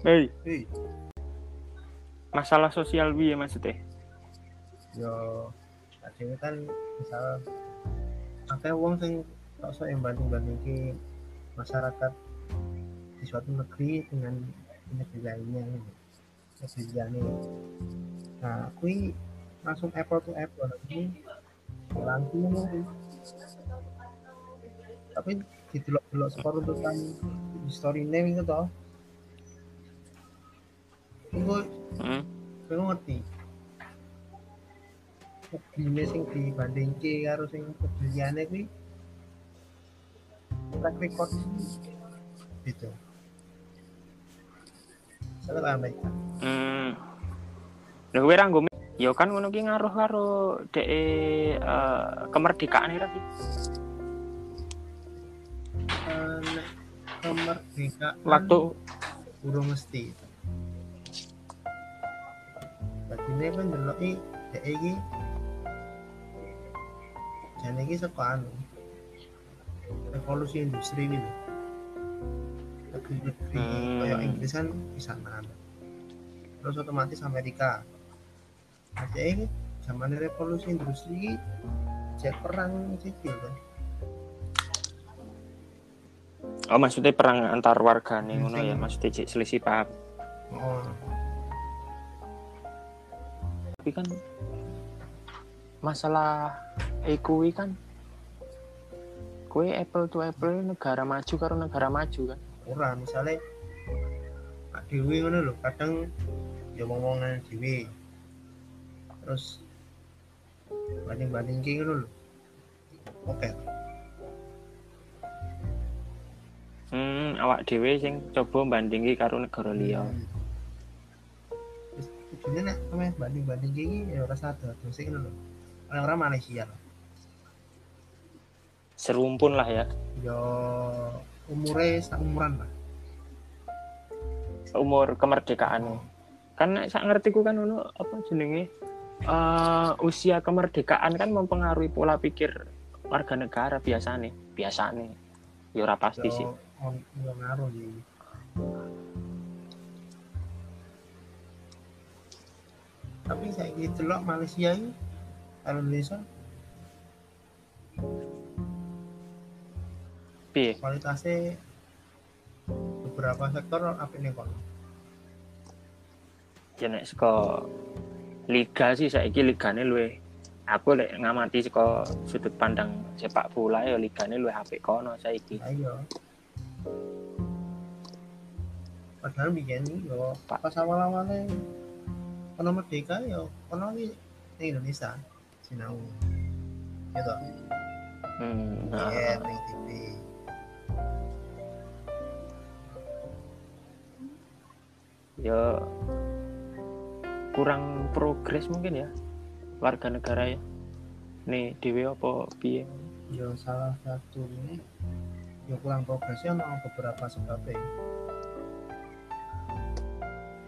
Hei, Hei, masalah sosial piye maksudnya? yo tadi kan misal akeh wong sing tok sok yang banding-bandingke masyarakat di suatu negeri dengan negeri lainnya negeri lainnya nah kui langsung apple to apple ini langsung tapi didelok-delok skor tuntutan di story name itu toh Gue Hmm. gue ngerti negeri sing dibandingke karo sing liyane kuwi track record gitu Salah Amerika. Hmm. Lha kowe ra nggo mi- ya kan ngono ki ngaruh karo dek eh, kemerdekaan iki Ki. Nek kemerdekaan Waktu urung mesti. Nek kan deloki dek iki jane iki saka anu revolusi industri gitu. Negeri-negeri Hmm. kayak Inggris kan pisanan. Terus otomatis Amerika. Nah, ini zaman revolusi industri cek perang sipil kan. oh maksudnya perang antar warga nih ngono ya maksudnya selisih paham. Oh, Tapi kan masalah ekui kan kue apple to apple negara maju karo negara maju kan. ora misalnya Pak Dewi ngono lho kadang ya ngomongan Dewi terus banding banding kayak ngono lho oke Hmm, awak dhewe sing coba bandingi karo negara liya. Terus tujuannya nek namanya banding banding gini? Ya ora sadar terus ngono lho orang-orang Malaysia lah Serumpun lah ya. ya umurnya seumuran lah. Umur kemerdekaan. Kan nek sak ngertiku kan ono apa jenenge? Eh usia kemerdekaan kan mempengaruhi pola pikir warga negara. Ya ora pasti sih. ya on ya ngaruh sih tapi saya gitu loh Malaysia ini. Kalau Indonesia. Piye? kualitasnya beberapa sektor apa nih kok? Ya nek saka liga sih saiki ligane luwe aku lek ngamati saka sudut pandang sepak bola ya ligane luwe apik kono saiki. ayo padahal bikin ini yo pas awal kono merdeka kono ini di Indonesia sinau. Gitu Hmm. ya nah. ning TV ya kurang progres mungkin ya warga negara ya. Nih dewe apa piye? Yo salah satu ini yo kurang progresnya ono beberapa sebabnya.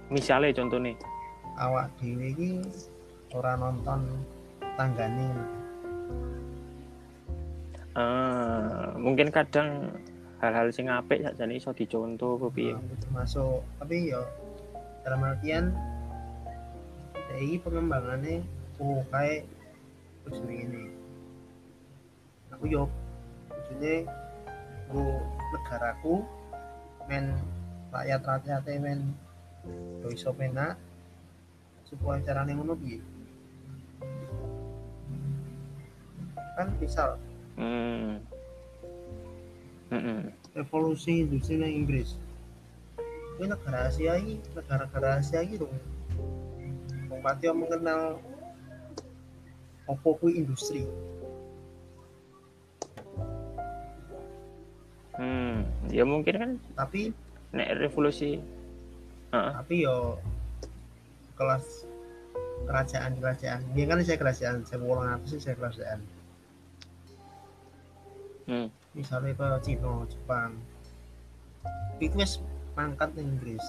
Misalnya contoh nih awak dewe iki ora nonton tanggane. Eh, mungkin kadang hal-hal sing apik sakjane iso dicontoh apa piye? Nah, termasuk tapi yo dalam artian dari pengembangannya oh kayak terus ini aku yo ujungnya aku negaraku men rakyat rakyatnya men yo iso penak supaya caranya ngono piye kan misal hmm. Mm-mm. revolusi industri nang Inggris ini negara Asia ini negara-negara Asia ini dong Wong pati yang mengenal opo kui industri Hmm, ya mungkin kan tapi nek revolusi Heeh. tapi yo kelas kerajaan kerajaan dia kan saya kerajaan saya ulang apa sih saya kerajaan Hmm. misalnya ke Cina Jepang itu wis mangkat di Inggris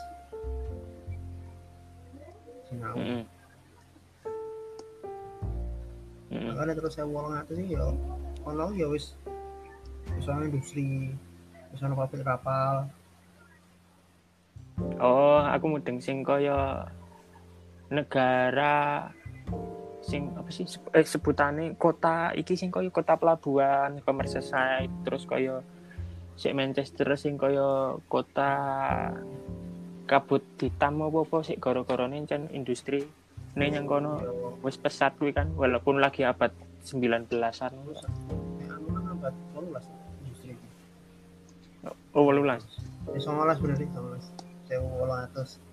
Cina Mm-mm. Mm-mm. makanya terus saya ulang apa sih yo kalau ya wis misalnya industri misalnya pabrik kapal Oh, aku mudeng sing kaya negara sing apa sih eh, sebutane kota iki sing kaya kota pelabuhan, Merseyside, terus kaya sik Manchester sing kaya kota kabut hitam apa apa sik gara-garane encen industri ning yang kono wis pesat kuwi kan walaupun lagi abad 19-an. terus nek anu kan abad 18 industri. Oh, 18. Eh 19 bener iki 19. 1800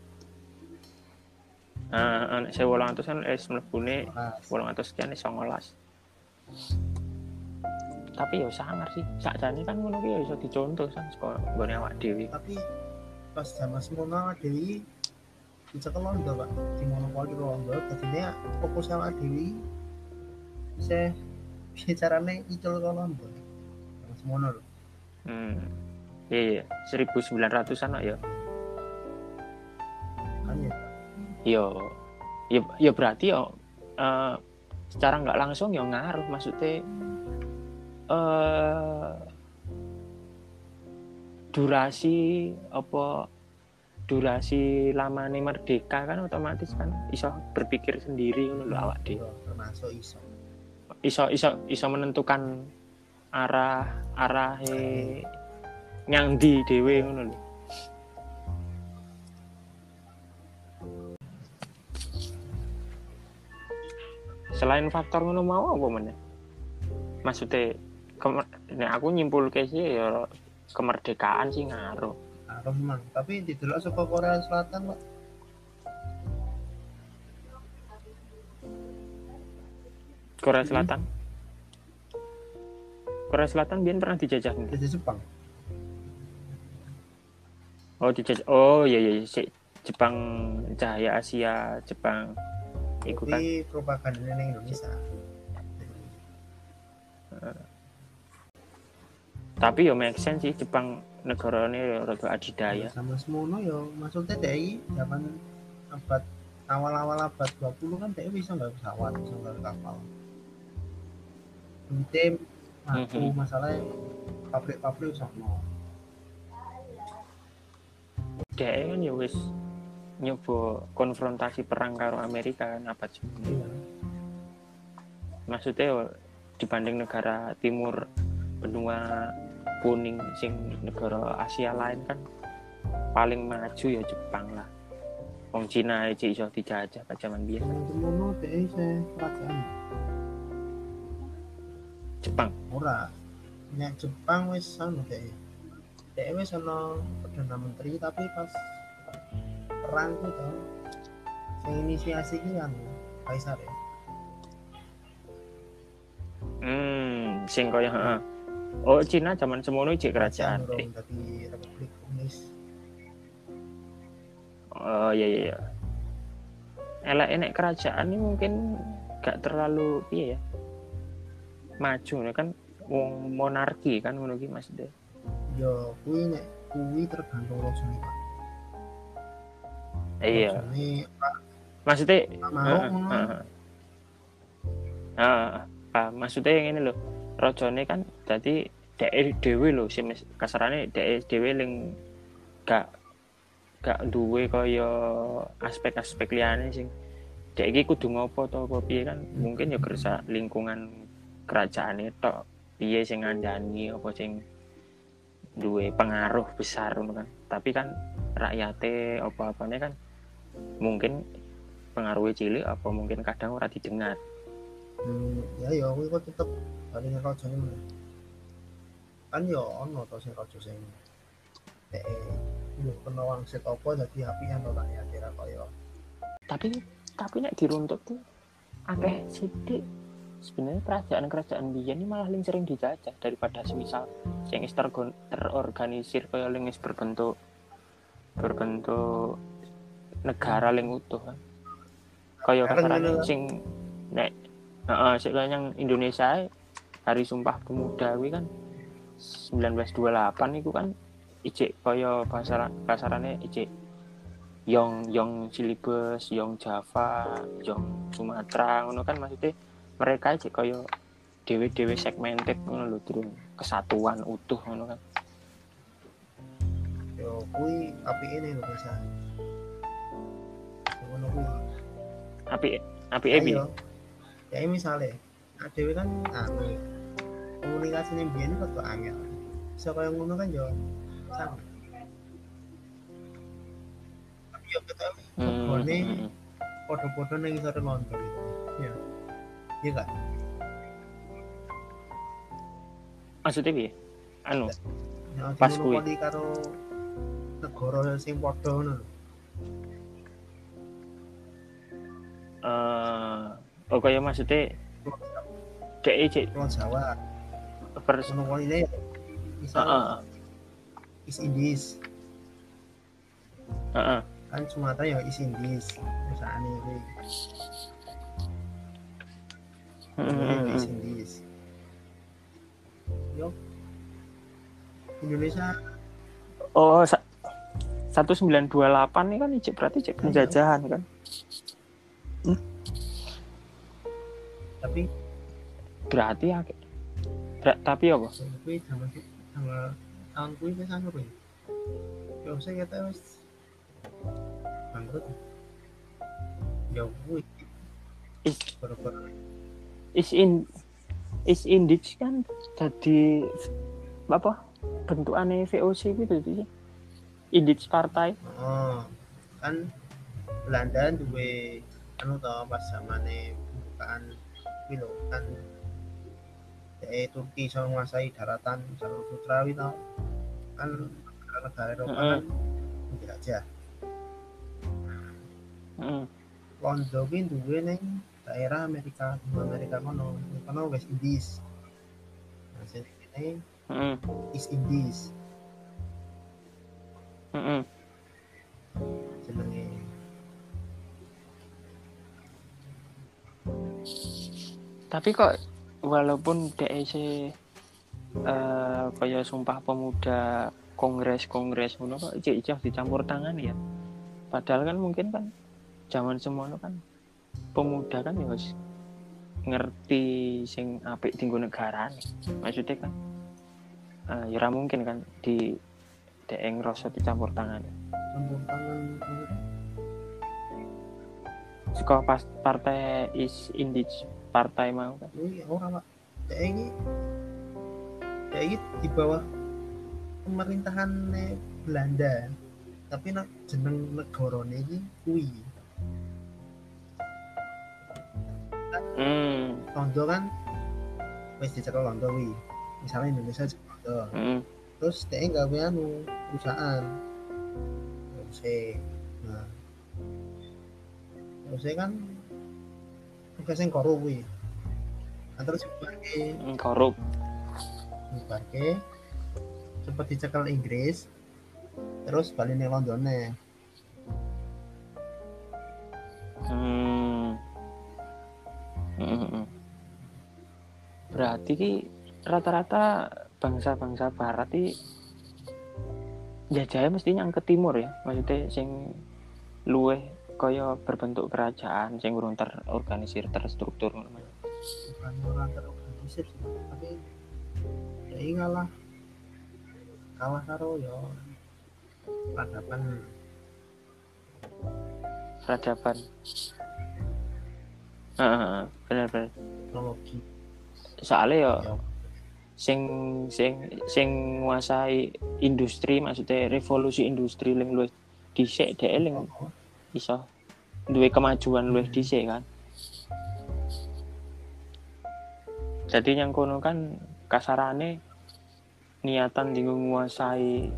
Anak saya 800 kan es mlebune 18. 800 sekian is 19. Tapi ya sangar sih. Sakjane kan ngono ki ya iso dicontoh kan saka nggone awak dhewe. Tapi pas zaman semono awak dhewe dicekel londo, Pak. Di monopoli londo, dadine fokus awak dhewe bisa piye carane icul ke londo. Zaman semono lho. Hmm. Iya, iya. 1900-an ya. Kan ya Yo. Ya ya berarti ya eh, secara nggak langsung ya ngaruh maksudnya eh durasi apa durasi lamane merdeka kan otomatis kan iso berpikir sendiri ngono lho awak dhewe. yo, termasuk iso. iso iso iso menentukan arah arah nyang di dhewe ngono lho. Selain faktor ngono mau apa meneh? Maksudnya nek aku nyimpulke sih ya kemerdekaan sih ngaruh. Arum mang, tapi didelok saka Korea Selatan, Pak. Korea Selatan. Korea Selatan biar pernah dijajah nggak? Jadi Jepang. Oh dijajah. Oh iya iya si Jepang Cahaya Asia Jepang. Iku kan. Tapi propaganda ning Indonesia. Tapi ya make sense sih Jepang negarane rada adidaya. sama semono yo maksudnya dari zaman abad awal-awal abad 20 kan dia bisa nggak pesawat bisa nggak kapal penting aku Mhm. masalahnya pabrik-pabrik sama Dhek kan ya wis nyoba konfrontasi perang karo Amerika kan apa iya Maksudnya ya dibanding negara timur benua kuning sing negara Asia lain kan paling maju ya Jepang lah. Wong Cina aja iso dijajah pada zaman biasa. Jepang. ora nek Jepang wis anu dia dia wis ana perdana menteri tapi pas perang ku tau sing inisiasi ki kan Kaisar ya Hmm, sing kaya heeh. Oh, Cina zaman semono cek kerajaan. Eh, dadi Republik Komunis Oh iya iya. iya. Elek enek kerajaan ini mungkin gak terlalu iya ya. Maju kan wong monarki kan ngono ki Mas De. yo kuwi nek kuwi tergantung rajane Pak Iya. Pak. Maksudnya mau. Ah, ah, maksudnya yang ini loh. Rajane kan dadi dhek dhewe lho sing mes- kasarane dhek dhewe ling gak gak duwe kaya aspek-aspek liyane sing dhek iki kudu ngopo to apa piye kan? Mungkin ya kerja lingkungan kerajaan tok. Piye sing ngandani apa sing duwe pengaruh besar kan. Tapi kan rakyate apa-apane kan mungkin pengaruhnya cilik apa mungkin kadang ora didengar. Hmm, ya ya kuwi kok tetep paling rajane meneh kan yo ono to sing raja sing nek yo kena wangsit apa dadi apian to rakyat ora kaya tapi tapi nek diruntut tuh akeh sidik sebenarnya kerajaan-kerajaan biyen ini malah lebih sering dijajah daripada semisal yang terorganisir kaya yang berbentuk berbentuk negara yang utuh kan kaya kasarane sing nek heeh sik kaya yang Indonesia Hari Sumpah Pemuda kuwi kan 1928 itu kan ijek kaya bahasa kasarane ijek Yong Yong Silibus, Yong Java, Yong Sumatera ngono kan maksudnya mereka aja kaya dewe-dewe segmented ngono lho durung kesatuan utuh ngono kan. yo kuwi apike ning Indonesia ngono kuwi. Api api ebi ya misalnya adewe kan anu komunikasi ning biyen kok kok angel. Bisa kaya ngono kan yo. Sama. Tapi yo kita regane podo-podo ning isor londo ya iya kan maksudnya bi anu? Yang Pas kuwi. karo negara sing padha ngono eh oh kaya maksudnya dek cek Pulau Jawa. Pers monopoline misal Heeh. is Indis Heeh. kan Sumatera ya is Indis perusahaan ini. Heeh. is Indis yo. Indonesia. Oh sa- 1928 ini kan cek berarti cek penjajahan kan tapi berarti ya Ber- tapi apa? Kuwi sama sama tahun kuwi wis anu kuwi ya saya kata wis. Bangkrut. Ya kuwi is is in is index kan jadi apa? Bentukannya VOC gitu sih index partai. Oh, kan Belanda duwe anu to pas zamane pembukaan kuwi lho kan eh Turki iso menguasai daratan jalur sutra kuwi to. Kan negara-negara Eropa kan menjelajah. Heeh. Londo kuwi duwe ning daerah Amerika, Amerika kono, kono West Indies. Nah, sing ini Heeh. East Indies Heeh. jenenge. Tapi kok walaupun DEC eh kayak sumpah pemuda kongres kongres ngono kok ijek ijek dicampur tangan ya. Padahal kan mungkin kan zaman semono kan pemuda kan ya wis ngerti sing apik tinggo negara maksudnya kan eh, ya mungkin kan di DE ngerasa dicampur tangan. Campur tangan Suka pas partai is indij partai mau kan Ini ora pak. Kayak ini, kayak ini di bawah pemerintahan Belanda. Tapi nak jeneng negarane iki kuwi. hmm Londo kan wis dicekel Londo kuwi. Misalnya Indonesia Londo. hmm Terus dia gawe anu perusahaan. OC. Nah. OC kan tugasnya korup kuwi. Nah, terus hmm, korup Barke sempat dicekel Inggris terus balik nih Londonnya Hmm. Hmm. Berarti ki rata-rata bangsa-bangsa barat ki jajahnya mesti yang ke timur ya. Maksudnya sing luweh kaya berbentuk kerajaan sing urung terorganisir terstruktur ngono. bukan terorganisir tapi ya ini kalah karo ya peradaban Peradaban. Heeh, bener-bener. teknologi Soalnya ya ya sing sing sing nguasai industri maksudnya revolusi industri ling luwih dhisik dhek ling iso duwe kemajuan luwih dhisik kan. Jadi yang kono kan kasarane niatan tinggal nguasai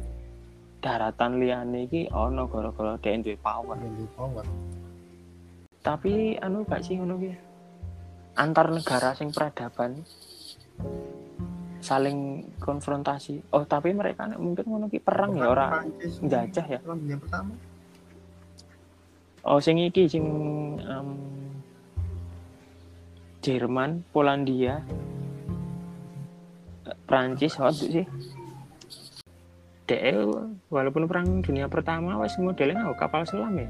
daratan liyane iki ana gara-gara dhek duwe power. power Tapi anu gak sih ngono ki? Antar negara sing peradaban saling konfrontasi. Oh, tapi mereka mungkin ngono ki perang ya ora Prancis njajah ya. perang dunia pertama Oh, sing iki sing em, Jerman, Polandia, eh, Prancis waktu sih. DE walaupun perang dunia pertama wis modelnya nganggo kapal selam ya.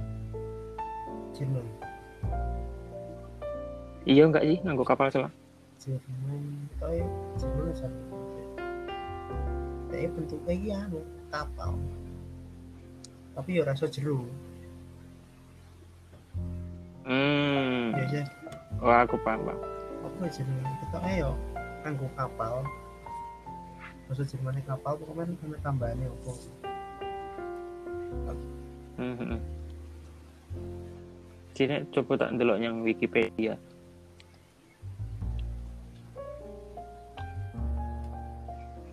Jerman Iya enggak sih nganggo kapal selam? Jerman toy Jerman satu tapi bentuknya anu kapal tapi ya rasa jeru hmm ya ya wah aku paham Bang. apa jenenge kita ayo kanggo kapal bahasa Jermannya kapal pokoknya kan tambahannya apa Hmm, hmm. Sini coba tak ndelok yang Wikipedia.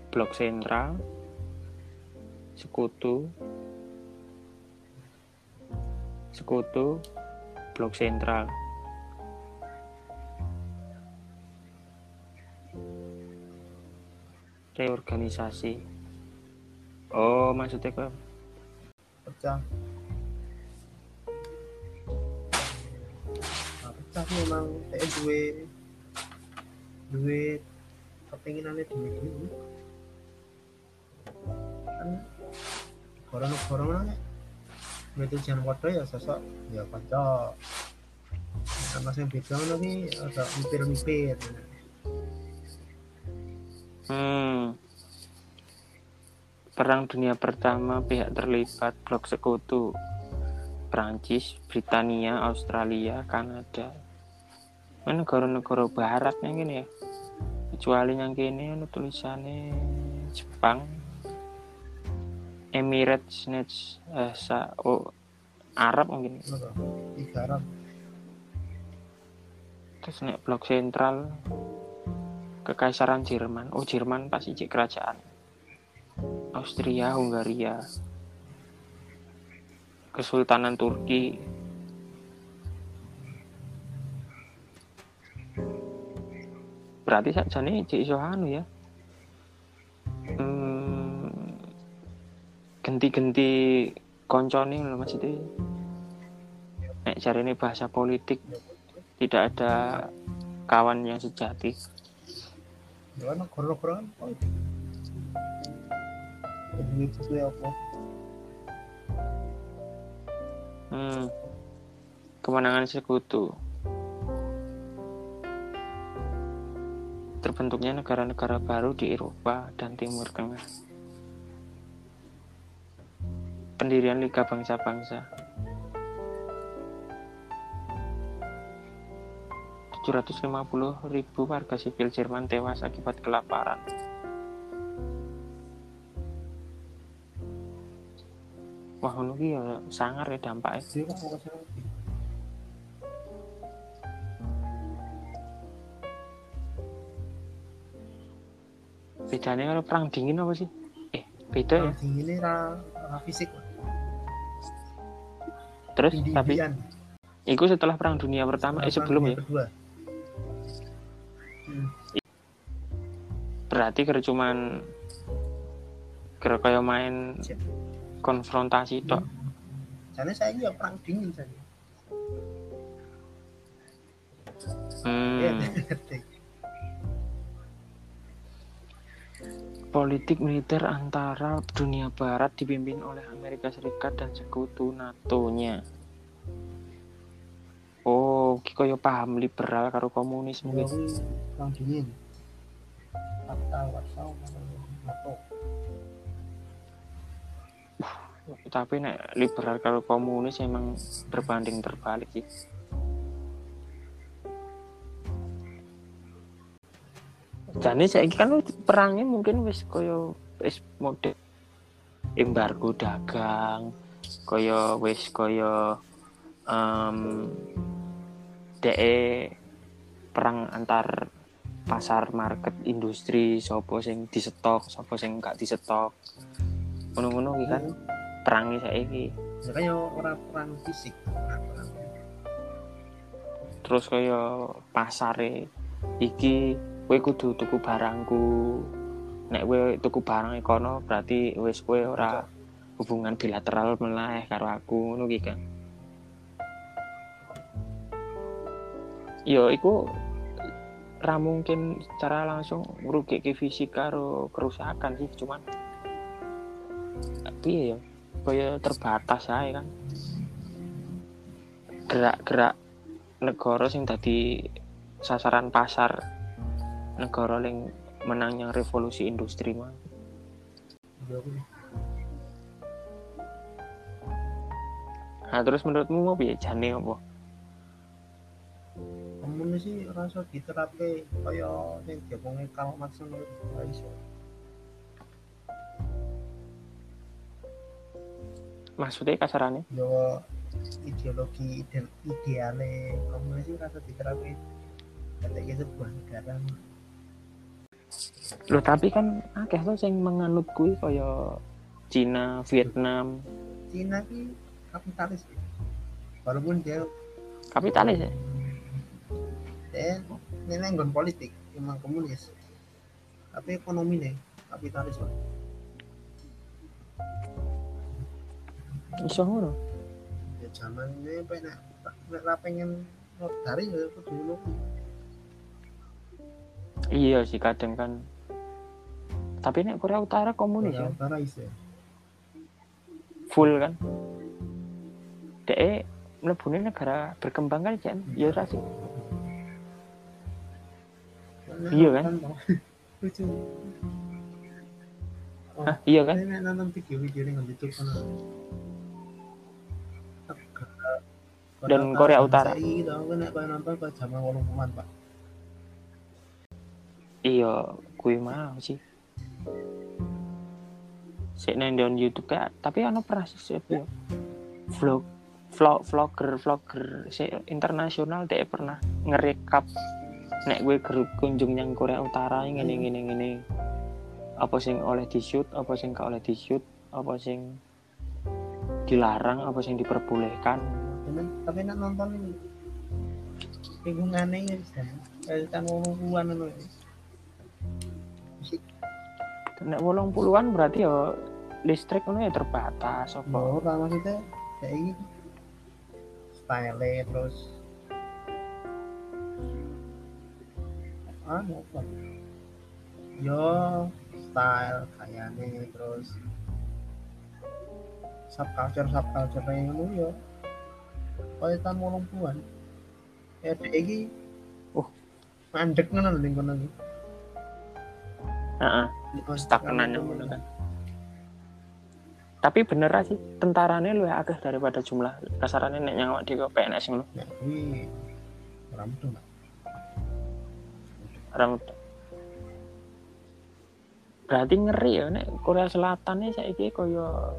Blok sentral, sekutu, sekutu, blok sentral. Reorganisasi. Oh, maksudnya kok pecah. Nah, pecah memang kayak duit. Duit. Kepinginannya duit dulu. Kan korong-korong itu jangan wadah ya sosok ya kocok sama yang beda lagi agak mipir-mipir Hmm. Perang Dunia Pertama pihak terlibat blok sekutu Prancis, Britania, Australia, Kanada. Negara-negara barat yang gini ya? Kecuali yang gini ada tulisannya Jepang, Emirates, Nets, eh, sa, oh, Arab mungkin. Tiga Arab Terus nek blok sentral Kekaisaran Jerman. Oh, Jerman pasti cek kerajaan. Austria, Hungaria. Kesultanan Turki. Berarti saja nih cek iso anu ya. Hmm, genti-genti koncone lho maksudnya. Nek cari ini bahasa politik tidak ada kawan yang sejati. ya kan negara-negara kan ya, itu ya apa Hmm. Kemenangan sekutu. Terbentuknya negara-negara baru di Eropa dan Timur Tengah. Pendirian Liga Bangsa-Bangsa. 750 ribu warga sipil Jerman tewas akibat kelaparan. Wah, ki ya sangar ya dampaknya. lagi Bedanya kalau perang dingin apa sih? Eh, beda ya. Perang dingin ini ra, ra fisik Terus tapi Indi-indian itu setelah perang dunia pertama, eh Perang sebelum ya. kedua hmm. Berarti kira cuman kira kayak main Siap. konfrontasi tok. Soalnya saya ya perang dingin saya ya Hmm. ngerti Politik militer antara dunia barat dipimpin oleh Amerika Serikat dan sekutu NATO-nya. Oh, ki kaya paham liberal karo komunis mungkin. kuwi perang dingin Fakta Warsaw NATO Tapi nek liberal karo komunis emang berbanding terbalik sih. Jane saiki kan perangnya mungkin wis kaya wis mode embargo dagang, kaya wis kaya em DE perang antar pasar market industri sapa sing disetok sapa sing gak disetok. Ngono-ngono iki kan perangi saiki. Ya kan ya orang perang. Fisik terus kaya pasare iki kowe kudu tuku barangku. Nek kowe tuku barang kono berarti wis kowe ora hubungan bilateral meneh karo aku ngono iki kan yo iku ra mungkin secara langsung ngrugike fisik karo kerusakan sih cuman tapi ya kaya terbatas ae kan gerak-gerak negara sing tadi sasaran pasar negara yang menang yang revolusi industri mah ya nah terus menurutmu mau piye jane apa? Komunis sih rasa diterapke kaya sing diomongi Karl Marx ngono ora iso maksudnya kasarannya? Yo ideologi ide ideale komunis sih rasa diterapke. Ketika sebuah negara Loh tapi kan akeh tuh sing menganut kuwi kaya Cina, Vietnam, Cina ki kapitalis walaupun dia kapitalis ya. dia ini nggon politik emang komunis. Tapi ekonomi nih kapitalis Iso ngono. ya zaman ini pengen pengen dari ya kudu ngono Iya sih kadang kan. Tapi nek Korea Utara komunis Korea ya, Utara iso full kan. DE mlebune negara berkembang kan Jan. Ya ora sih. Iya kan? lucu oh, Hah, iya kan? ini nek nonton video-video di YouTube kan Dan Korea Utara. Iya, tau nek koyo nonton kok zaman 80-an, Pak. Iya, kuwi mau sih. Sik nang down YouTube kayak tapi ono pernah sih ya. Vlog vlog vlogger vlogger si internasional dia pernah ngerekap nek gue ger- kunjung yang Korea Utara ini ngene ngene ngene apa sing oleh di shoot apa sing gak oleh di shoot apa sing dilarang apa sing diperbolehkan tapi nek nonton ini lingkungannya ya bisa. Kayak kan ngomong-ngomong nek wolong puluhan berarti ya listrik itu ya terbatas apa? Ora maksudnya? Kayak ini. Style terus. Ah apa? Yo style kayaknya terus. Subculture subculture yang ngono yo. Kaya tahun wolong puluhan ya dek iki Oh. mandek ngono lho ning kono iki. Heeh. Stagnan yang ngono kan. Tapi bener sih tentaranya lu akeh daripada jumlah kasarannya nek nyawak di PNS ngono. kuwi ora. Orang Berarti ngeri ya nek Korea Selatan nih saiki koyo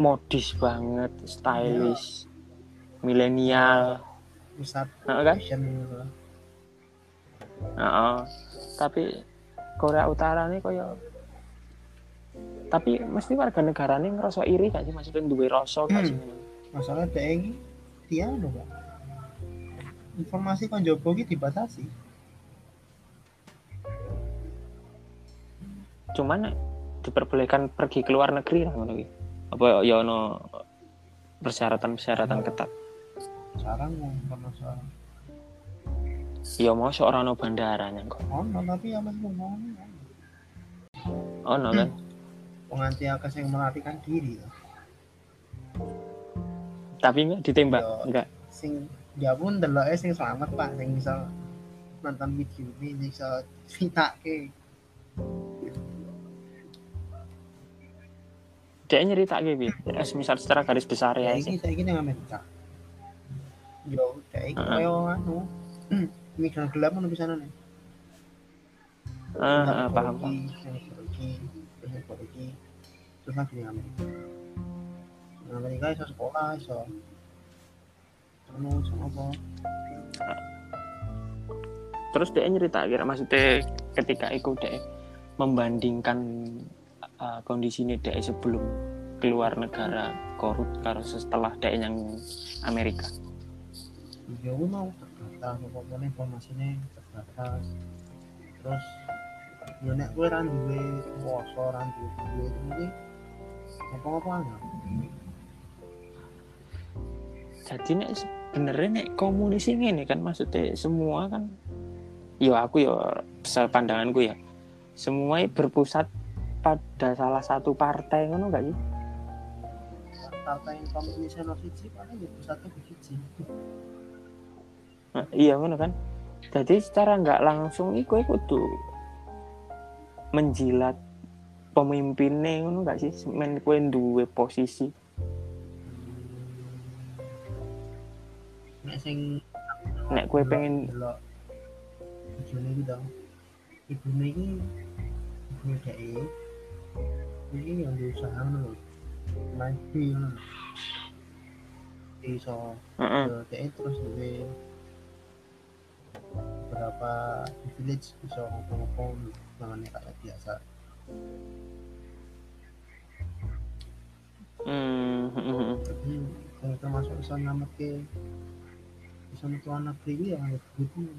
modis banget, stylish, milenial, pusat Heeh kan? fashion gitu lah. Heeh. Tapi Korea Utara nih koyo tapi mesti warga negara nih ngerasa iri gak sih? Maksudnya duwe rasa gak sih? Masalah dek iki dia lho Pak. informasi kon jopo iki dibatasi. Cuman diperbolehkan pergi ke luar negeri lah ngono apa ya ono persyaratan-persyaratan ketat? Sekarang mau sekarang ya mau seorang no bandaranya kok ono tapi ya masih ngomong ono kan? Penganti akeh yang melarikan diri ya. tapi enggak ditembak Yo. enggak. sing dia pun delok sing selamat Pak. Sing bisa nonton video ini bisa ceritake dia nyerita gitu ya misal secara garis besar ya ya sih. iki saiki nang Amerika. Yo Heeh. koyo anu migran gelap ngono bisa nih. Ah ah, paham yang pergi yang pergi terus lagi di Amerika di Amerika iso sekolah iso anu sama apa? Terus dia nyerita kira maksudnya ketika itu dia membandingkan uh, kondisi ini dia sebelum keluar negara korup karo setelah dia yang Amerika gue mau terbatas pokoknya informasinya terbatas. Terus ya nek gue ra duwe kuasa ra duwe duit ini apa-apa enggak jadi nek sebenarnya nek komunis ini kan maksudnya semua kan ya aku ya pandanganku ya semua berpusat pada salah satu partai ngono gak sih? Partai yang komunis siji paling ya satu siji Nah, iya ngono kan? Jadi secara nggak langsung iku iku tuh menjilat pemimpinnya ngono gak sih? Men kue duwe posisi. Nek sing nek kue pengen videone iki to ibune iki ibune dhek iki yang di usaha ngono main lho iso. Yo, dhek terus duwe beberapa village bisa ngopo-ngopo namanya kayak biasa. Hmm, jadi kalau termasuk bisa nyampe bisa metu anak negeri ya yang begitu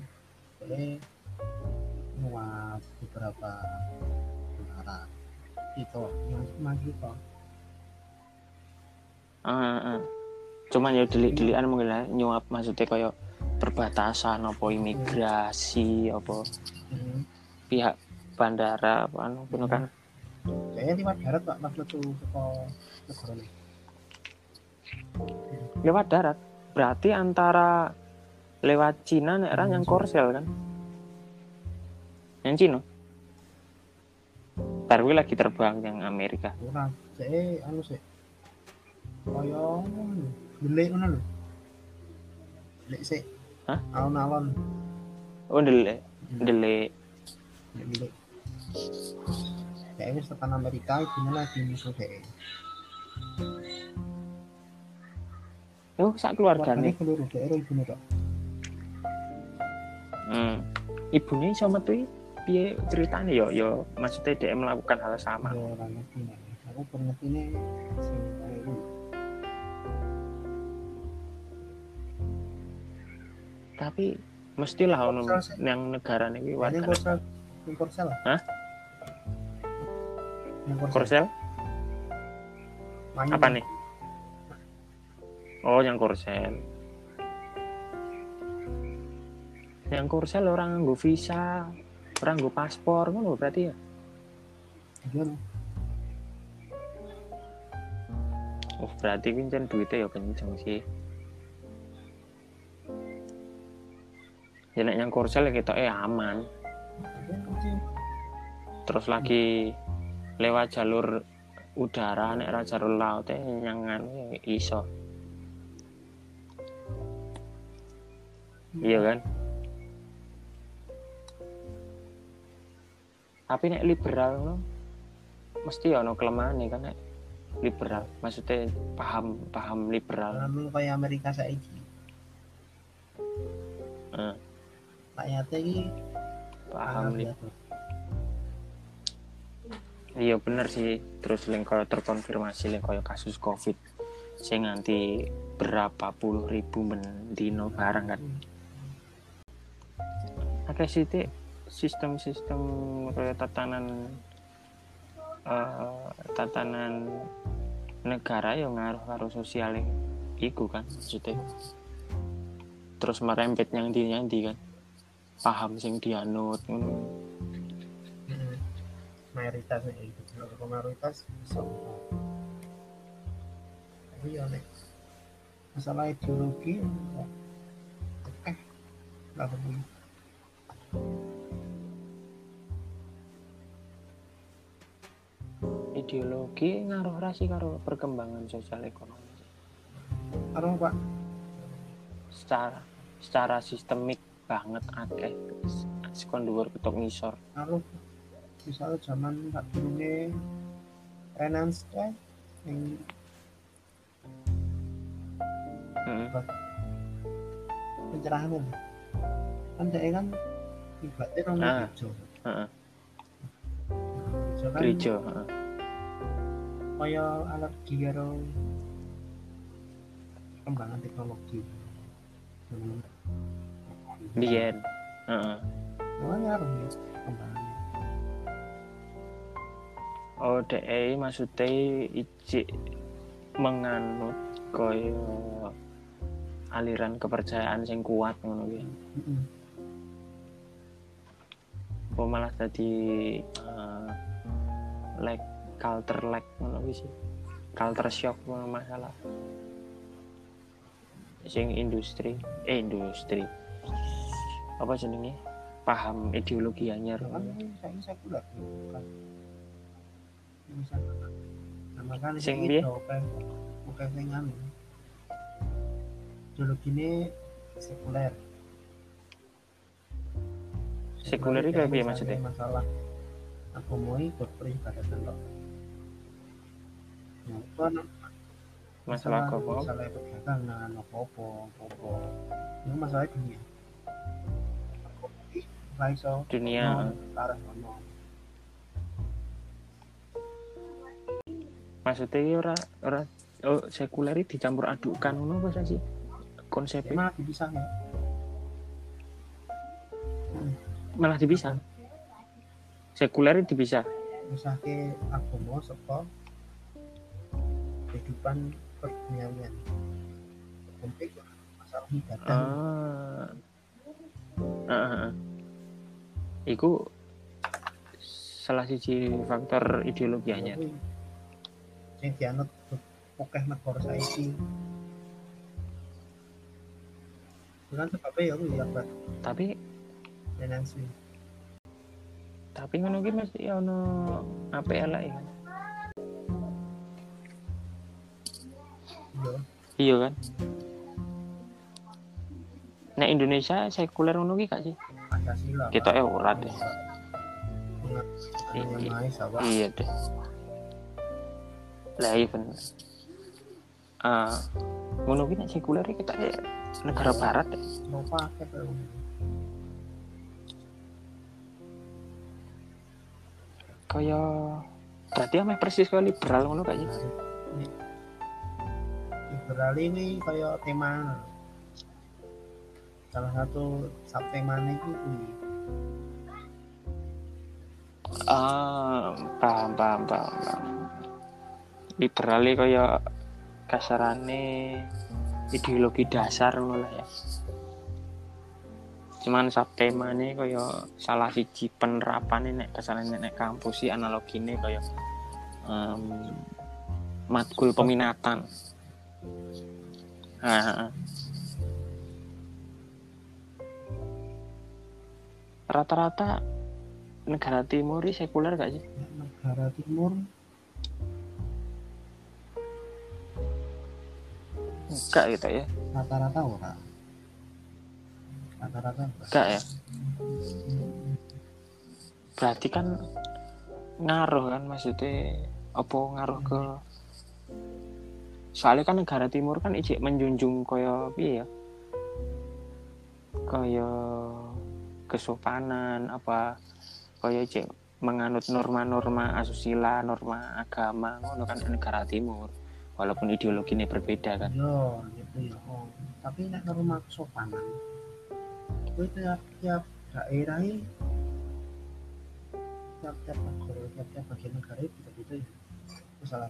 boleh muat beberapa negara itu yang maju kok Ah, ah. Cuman ya delik-delikan mungkin lah nyuap maksudnya kayak perbatasan apa imigrasi apa hmm. pihak bandara apa anu ngono kan. kayaknya lewat darat pak pas metu ke negara Lewat darat. Berarti antara lewat Cina nek ra yang Korsel kan. Yang Cina. Ntar lagi terbang yang Amerika. ora saya anu sih kaya delik ngono lho delik sih Hah? alon-alon Oh. Delik. delik delik kayaknya tekan Amerika itu lagi musuh saya Oh, sak keluarga keluarganya nih. seluruh daerah ibu tok Hmm. Ibunya metu iki piye ceritanya yo yo maksudnya dia melakukan hal sama. ya orang nih aku pernah ngerti Tapi mestilah ono yang negara ini warga korsel ini korsel Hah? ini korsel apa nih? Oh, yang Korsel. Yang Korsel orang nggo visa, orang nggo paspor ngono berarti ya. Gimana? Oh, berarti kuwi duitnya ya kenceng sih. Ya nek yang Korsel ya kita eh aman. Terus lagi lewat jalur udara nek ra jalur laut eh yang anu ya iso. Iya kan? Tapi nek liberal no, mesti ono kelemahan kan nek liberal. Maksudnya paham paham liberal. Anu kayak Amerika saiki. Eh, Rakyatnya iki paham li- diatur. iya bener sih. Terus link koyo terkonfirmasi link koyo kasus covid sing nganti berapa puluh ribu mendino barang kan? Oke sih sistem-sistem tatanan eh, tatanan negara yang ngaruh karo sosial iku kan maksudnya. Terus merembet yang di yang di kan paham sing dianut ngono. Mm. Mayoritasnya itu. Kalau mayoritas bisa. Tapi ya nek masalah ideologi ya, eh nggak peduli. ideologi ngaruh rasi karo perkembangan sosial ekonomi Karo Pak, secara secara sistemik banget akeh sekon dhuwur ketok ngisor karo misalnya zaman tak turunnya finance teh yang Heeh. pencerahan itu kan dia kan ibaratnya Ah. gereja Heeh. gereja kan gereja heeh. kaya alergi karo perkembangan teknologi Hmm. Biyen heeh. Makanya harus ya Oh, DE maksudnya ijik menganut koyo aliran kepercayaan sing kuat ngono kuwi. Mm-mm. Apa malah tadi eh, like culture lag ngono kuwi sih. Culture shock ngono masalah. Sing industri, eh industri. Apa jenenge? Paham ideologi anyar. Ya kan saya sekuler kan nah Sing piye? oke sing anu ideologi ini sekuler Sekuler itu kayak piye misalnya maksudnya? masalah agama iki berperibadatan kok Nah, itu kan Masalah agama. masalah perdagangan apa-apa apa-apa itu masalah dunia Dunia. Maksudnya iki ora ora oh, sekuler dicampur adukkan ngono apa sih? Konsepnya malah dipisah ya malah dipisah. Sekuler dipisah. misahke agama saka kehidupan perduniawian penting masalah ibadah Ah. Ah, ah, ah. Iku salah siji faktor ideologi anyar. Sing dianut akeh negara saiki Itu kan sebabnya ya kuwi ya Tapi finansi tapi ngono ki mesti ono apa elek kan. yo Iya kan? Nek Indonesia sekuler ngono ki gak sih? Pancasila Kita eh deh. yang Iya. deh. Lah iya bener. Ngono nek sekuler ki kita eh, negara barat ya. Eropa akeh kaya. Kaya berarti ameh persis kaya liberal ngono? Ini- liberal ini kayak tema salah satu sub temanya itu Ah, paham, paham, paham. Liberale kaya kasarane ideologi dasar ngono ya. Cuman subtemane kaya salah siji penerapan nek kasarane nek kampus sih analogine kaya em, matkul peminatan. Ah, rata-rata negara timur ini sekuler gak sih? negara timur Enggak gitu ya. rata-rata ora rata-rata. Enggak ya. Berarti kan ngaruh kan maksudnya apa ngaruh ke soalnya kan negara timur kan ijek menjunjung kaya piye ya kaya kesopanan apa kaya ijek menganut norma-norma asusila norma agama ngono kan negara timur. Walaupun ideologinya berbeda kan. Yo gitu ya oh. tapi nek norma kesopanan itu tiap tiap daerah ini tiap tiap negara tiap tiap bagian negara itu beda ya. Misalnya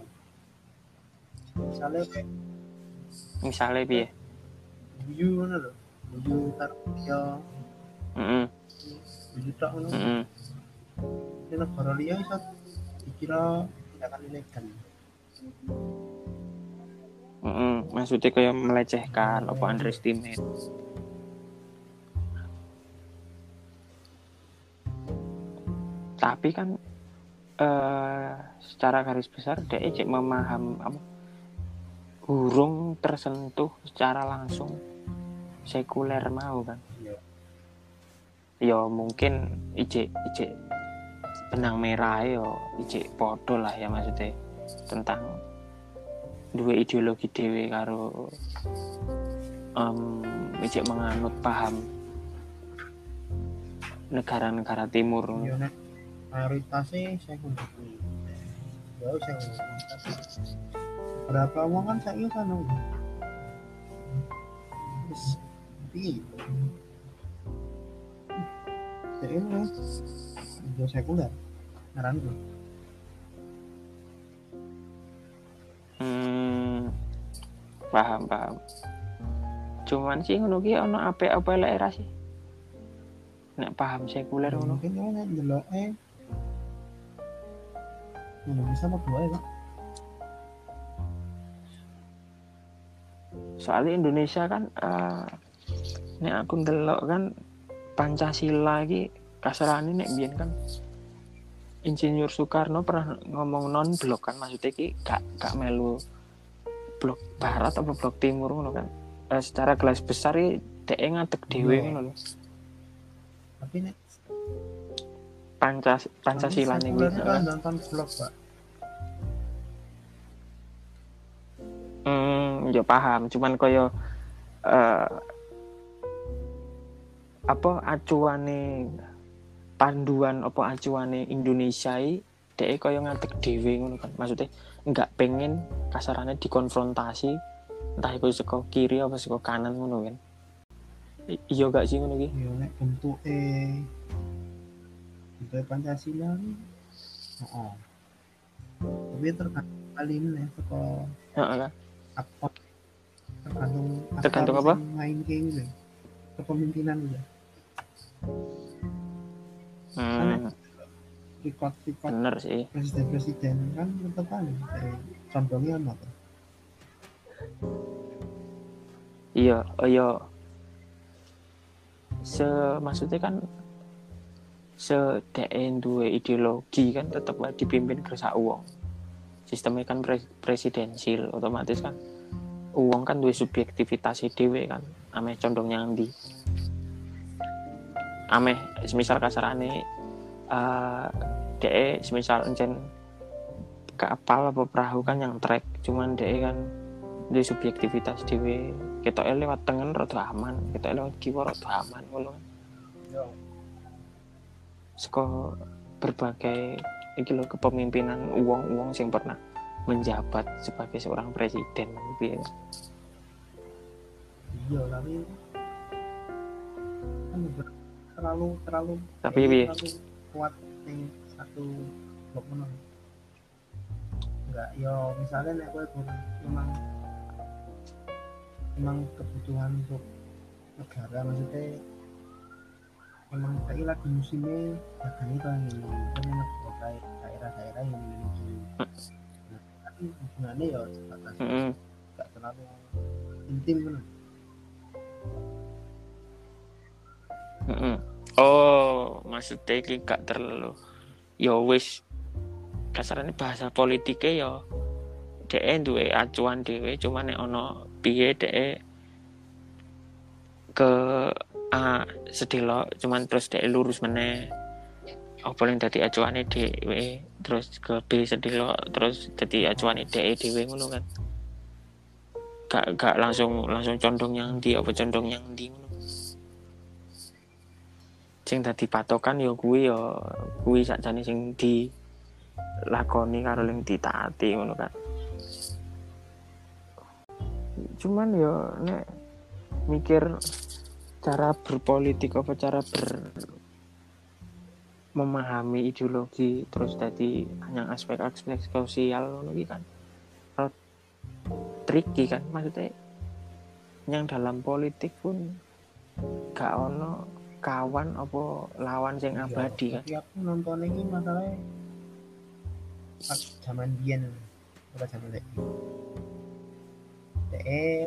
misalnya misalnya piye? Buyu ngono lho. Buyu karo ya mm tok ngono. -mm. di negara liya iso dikira tindakan ilegal. Mm-mm, maksudnya kayak melecehkan apa underestimate. Tapi kan eh secara garis besar dia cek memaham apa burung tersentuh secara langsung sekuler mau kan Iya. ya mungkin ijek ijek benang merah yo ijek podo lah ya maksudnya tentang dua ideologi dewe karo em ijek menganut paham negara-negara timur. Yo nek mayoritasnya saya kudu ya saya berapa uang kan saya kan piye jadi ini yo sekuler ngaran tuh Hmm, paham paham. Cuman sih ngono ki ono apik-apik elek ra sih. Nek paham sekuler ngono. mungkin ya nek eh Indonesia apa dua ya Pak? Soalnya Indonesia kan eh nek aku ndelok kan Pancasila iki kasarane nek biyen kan Insinyur Soekarno pernah ngomong non blok kan maksudnya ki gak gak melu blok barat atau blok timur ngono kan. Eh, secara garis besar iki dek ngadeg dhewe Iya. ngono lho. tapi nek Pancas Pancasila nih sekuler kan nonton vlog pak Hmm, ya paham, cuman koyo eh apa acuane panduan apa acuane Indonesia i dhek koyo ngadeg dhewe ngono kan. Maksudnya nggak pengen kasarannya dikonfrontasi entah itu saka kiri apa saka kanan ngono kan. Iya gak sih ngono ki? yo nek bentuke bentuke Pancasila oh, tapi tergantung kali ini teko Heeh kan. apa tergantung Tergantung aktor apa? main kayak gitu kepemimpinan gitu Hmm, record bener sih. presiden presiden kan tetap kayak contohnya apa Iya, oh iya. Se maksudnya kan se DN duwe ideologi kan tetap dipimpin kersa uang. Sistemnya kan pre- presidensil, otomatis kan uang kan duwe subjektivitas dhewe kan. Ameh condong nyang ndi. Ameh semisal kasarane eh DE semisal encen kapal apa perahu kan yang trek cuman DE kan di subjektivitas dhewe. Kita lewat tengen rada aman kita lewat kiwa rada aman ngono. Kan saka berbagai iki lho kepemimpinan uang-uang yang pernah menjabat sebagai seorang presiden piye? Iya tapi kan terlalu terlalu tapi terlalu kuat nih satu blok menang enggak yo misalnya nek gue memang memang kebutuhan untuk negara maksudnya memang kayak lagi musimnya dagang itu yang ini kan kayak daerah-daerah yang memiliki tapi hubungannya ya sebatas Heeh. enggak terlalu intim kan Heeh. Oh maksudnya iki gak terlalu. Ya wis kasarane bahasa politiknya ya DE duwe acuan dhewe cuman nek ono piye DE ke A sedelo cuman terus DE lurus meneh. Apa yang dadi acuane dhewe terus ke B sedelo terus dadi acuane DE dhewe ngono kan. Gak gak langsung langsung condong yang ndi apa condong yang ndi ngono sing dadi patokan ya kuwi ya kuwi sakjane sing di lakoni karo yang ditaati ngono kan cuman ya nek mikir cara berpolitik apa cara ber memahami ideologi terus tadi yang aspek-aspek sosial ngono kan Rada tricky kan. Maksudnya yang dalam politik pun gak ono kawan apa lawan sing abadi kan? tapi aku nonton ini masalahnya pas zaman biyen ora zaman lagi? Heeh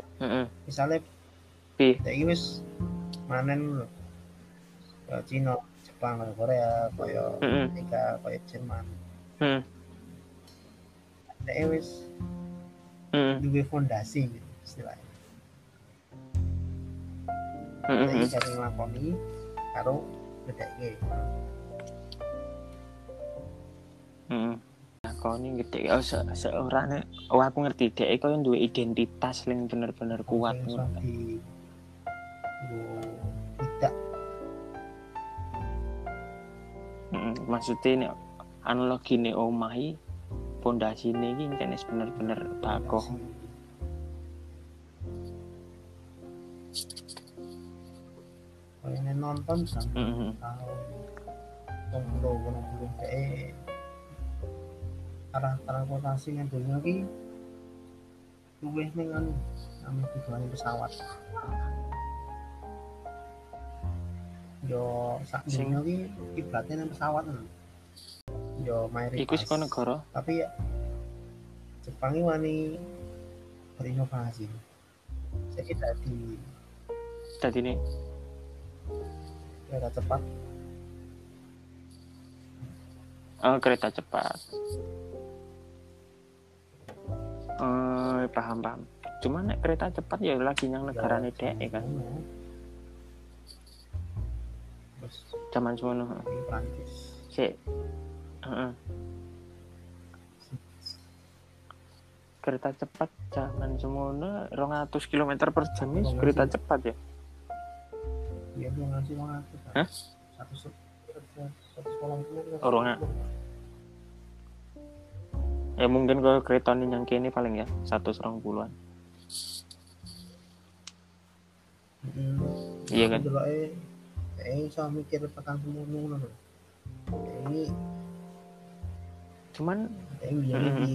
misalnya Pi. dek wis manen lho Cina Jepang kaya Korea kaya heeh Amerika kaya Jerman. Heeh dek wis heeh duwe fondasi gitu istilahnya heeh jadi sering nglakoni karo bedake heeh kau ini gede oh se seorang oh aku ngerti. Dek kau yang dua identitas yang bener-bener kuat. Iso kan. di nggo tidak. Heeh, maksudnya nek analogi nih omahi pondasi ini ini bener-bener bakoh. Kalau ini nonton sampai Heeh. tahun. Tahun puluh puluh puluh kayak arah transportasi yang dunia lagi luwih ning anu tujuan pesawat. Yo sak Sing- dunia ki kiblatnya nang pesawat lho. yo mayoritas iku saka negara. Tapi ya Jepang ini wani berinovasi. Saya kira di tadi nih kereta cepat. Oh, kereta cepat. Oh paham paham. Cuman nek kereta cepat ya lagi yang negara nih dek kan? Terus zaman semono Prancis. Heeh. Kereta cepat zaman semono 200 km per jam kereta cepat ya dia belum ngasih Hah? satu se- satu sekolah itu Oh, rong a- ya mungkin kalau kereta ini yang kini paling ya satu serong puluhan Iya kan? Dulu eh, eh, saya mikir loh. Ini, cuman ini Mm-mm. di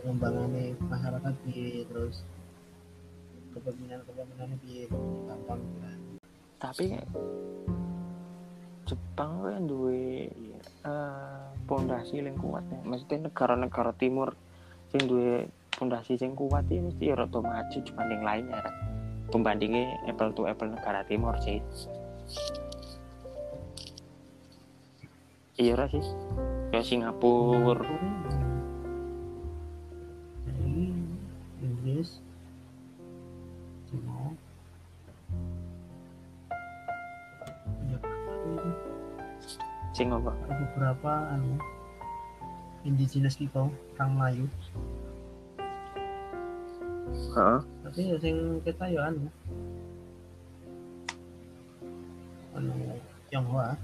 pengembangannya masyarakat di terus di gampang kan. Tapi Jepang kan duwe eh, pondasi yang kuat ya. Maksudnya negara-negara timur sing duwe pondasi sing kuat ya mesti ya rada maju dibanding lainnya kan pembandingnya apple to apple negara timur sih. Iya ora sih. Ya Singapura sing apa beberapa anu indigenous people orang Melayu Heeh. tapi ya sing kita ya anu anu Tionghoa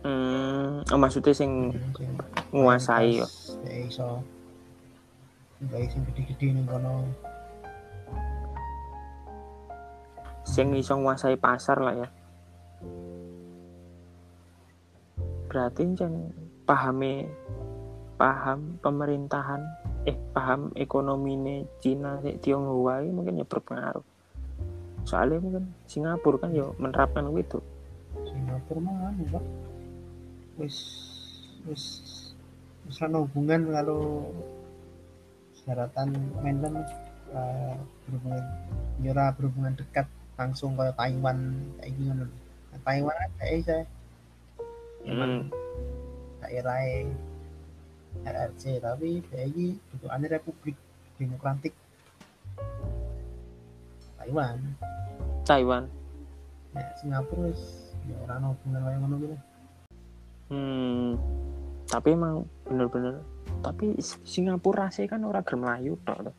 Hmm, oh, maksudnya sing sing nguasai ya. ya iso Baik sing gede-gede ning kono sing iso nguasai pasar lah ya. Berarti jan pahami paham pemerintahan eh paham ekonomi Cina sik Tionghoa ini mungkin ya berpengaruh. Soalnya mungkin Singapura kan ya menerapkan itu. Singapura mah anu Pak wis wis ana hubungan kalau syaratan mainland uh, berhubungan nyora berhubungan dekat langsung kayak Taiwan kayak ngono. Nah, Taiwan kan kayak saya emang daerah RRC tapi kayak bentukannya Republik Demokratik Taiwan Taiwan. ya Singapura ya ora ana hubungan kayak ngono gitu Hmm. Tapi emang bener-bener tapi Singapura sih kan orang Melayu tok.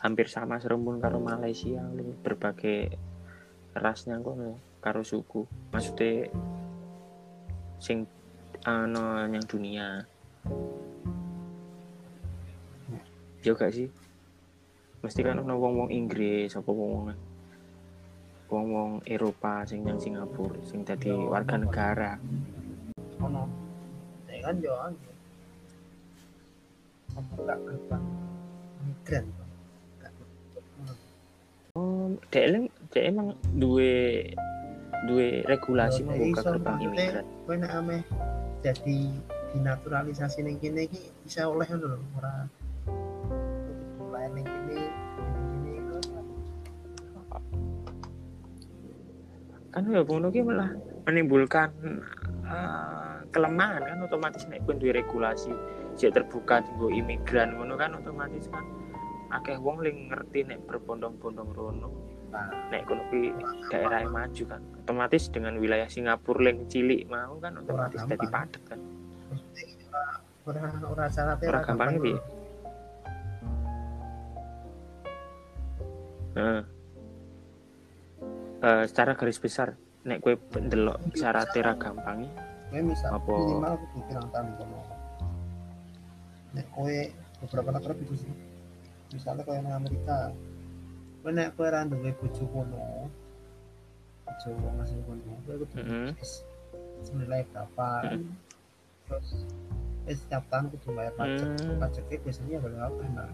Hampir sama serembun karo Malaysia berbagai rasnya kok karo suku. Maksudnya sing ano yang dunia. Juga sih. Mesti kan ono wong-wong Inggris apa wong wong-wong Eropa sing yang Singapura sing dadi Yo, warga negara. ono ya kan yo anu membuka gerbang migran. Oh, dek dek emang duwe duwe regulasi Yo, membuka iso, gerbang imigran. kowe nek jadi dinaturalisasi ning kene iki bisa oleh ngono lho ora lain ning kene. Kan ya ngono ki malah menimbulkan eh, kelemahan kan otomatis nek kowe duwe regulasi sik terbuka tinggo imigran ngono kan otomatis kan akeh wong ling ngerti nek berbondong-bondong rono nek kono ki daerah maju kan otomatis dengan wilayah Singapura ling cilik mau kan otomatis gampang. jadi padat kan ora ora syaratnya Ora gampangnya piye? Nah. Eh, secara garis besar nek kue ndelok syaratnya ra gampang kowe misal Apa? minimal kudu pirang tahun kono nek kowe beberapa negara itu sih misalnya nang Amerika kowe nek kowe ra duwe bojo kono bojo wong asing kono kowe kudu senilai berapa Mm. terus wis setiap tahun kudu bayar pajak Hmm. pajaknya biasanya boleh apa nah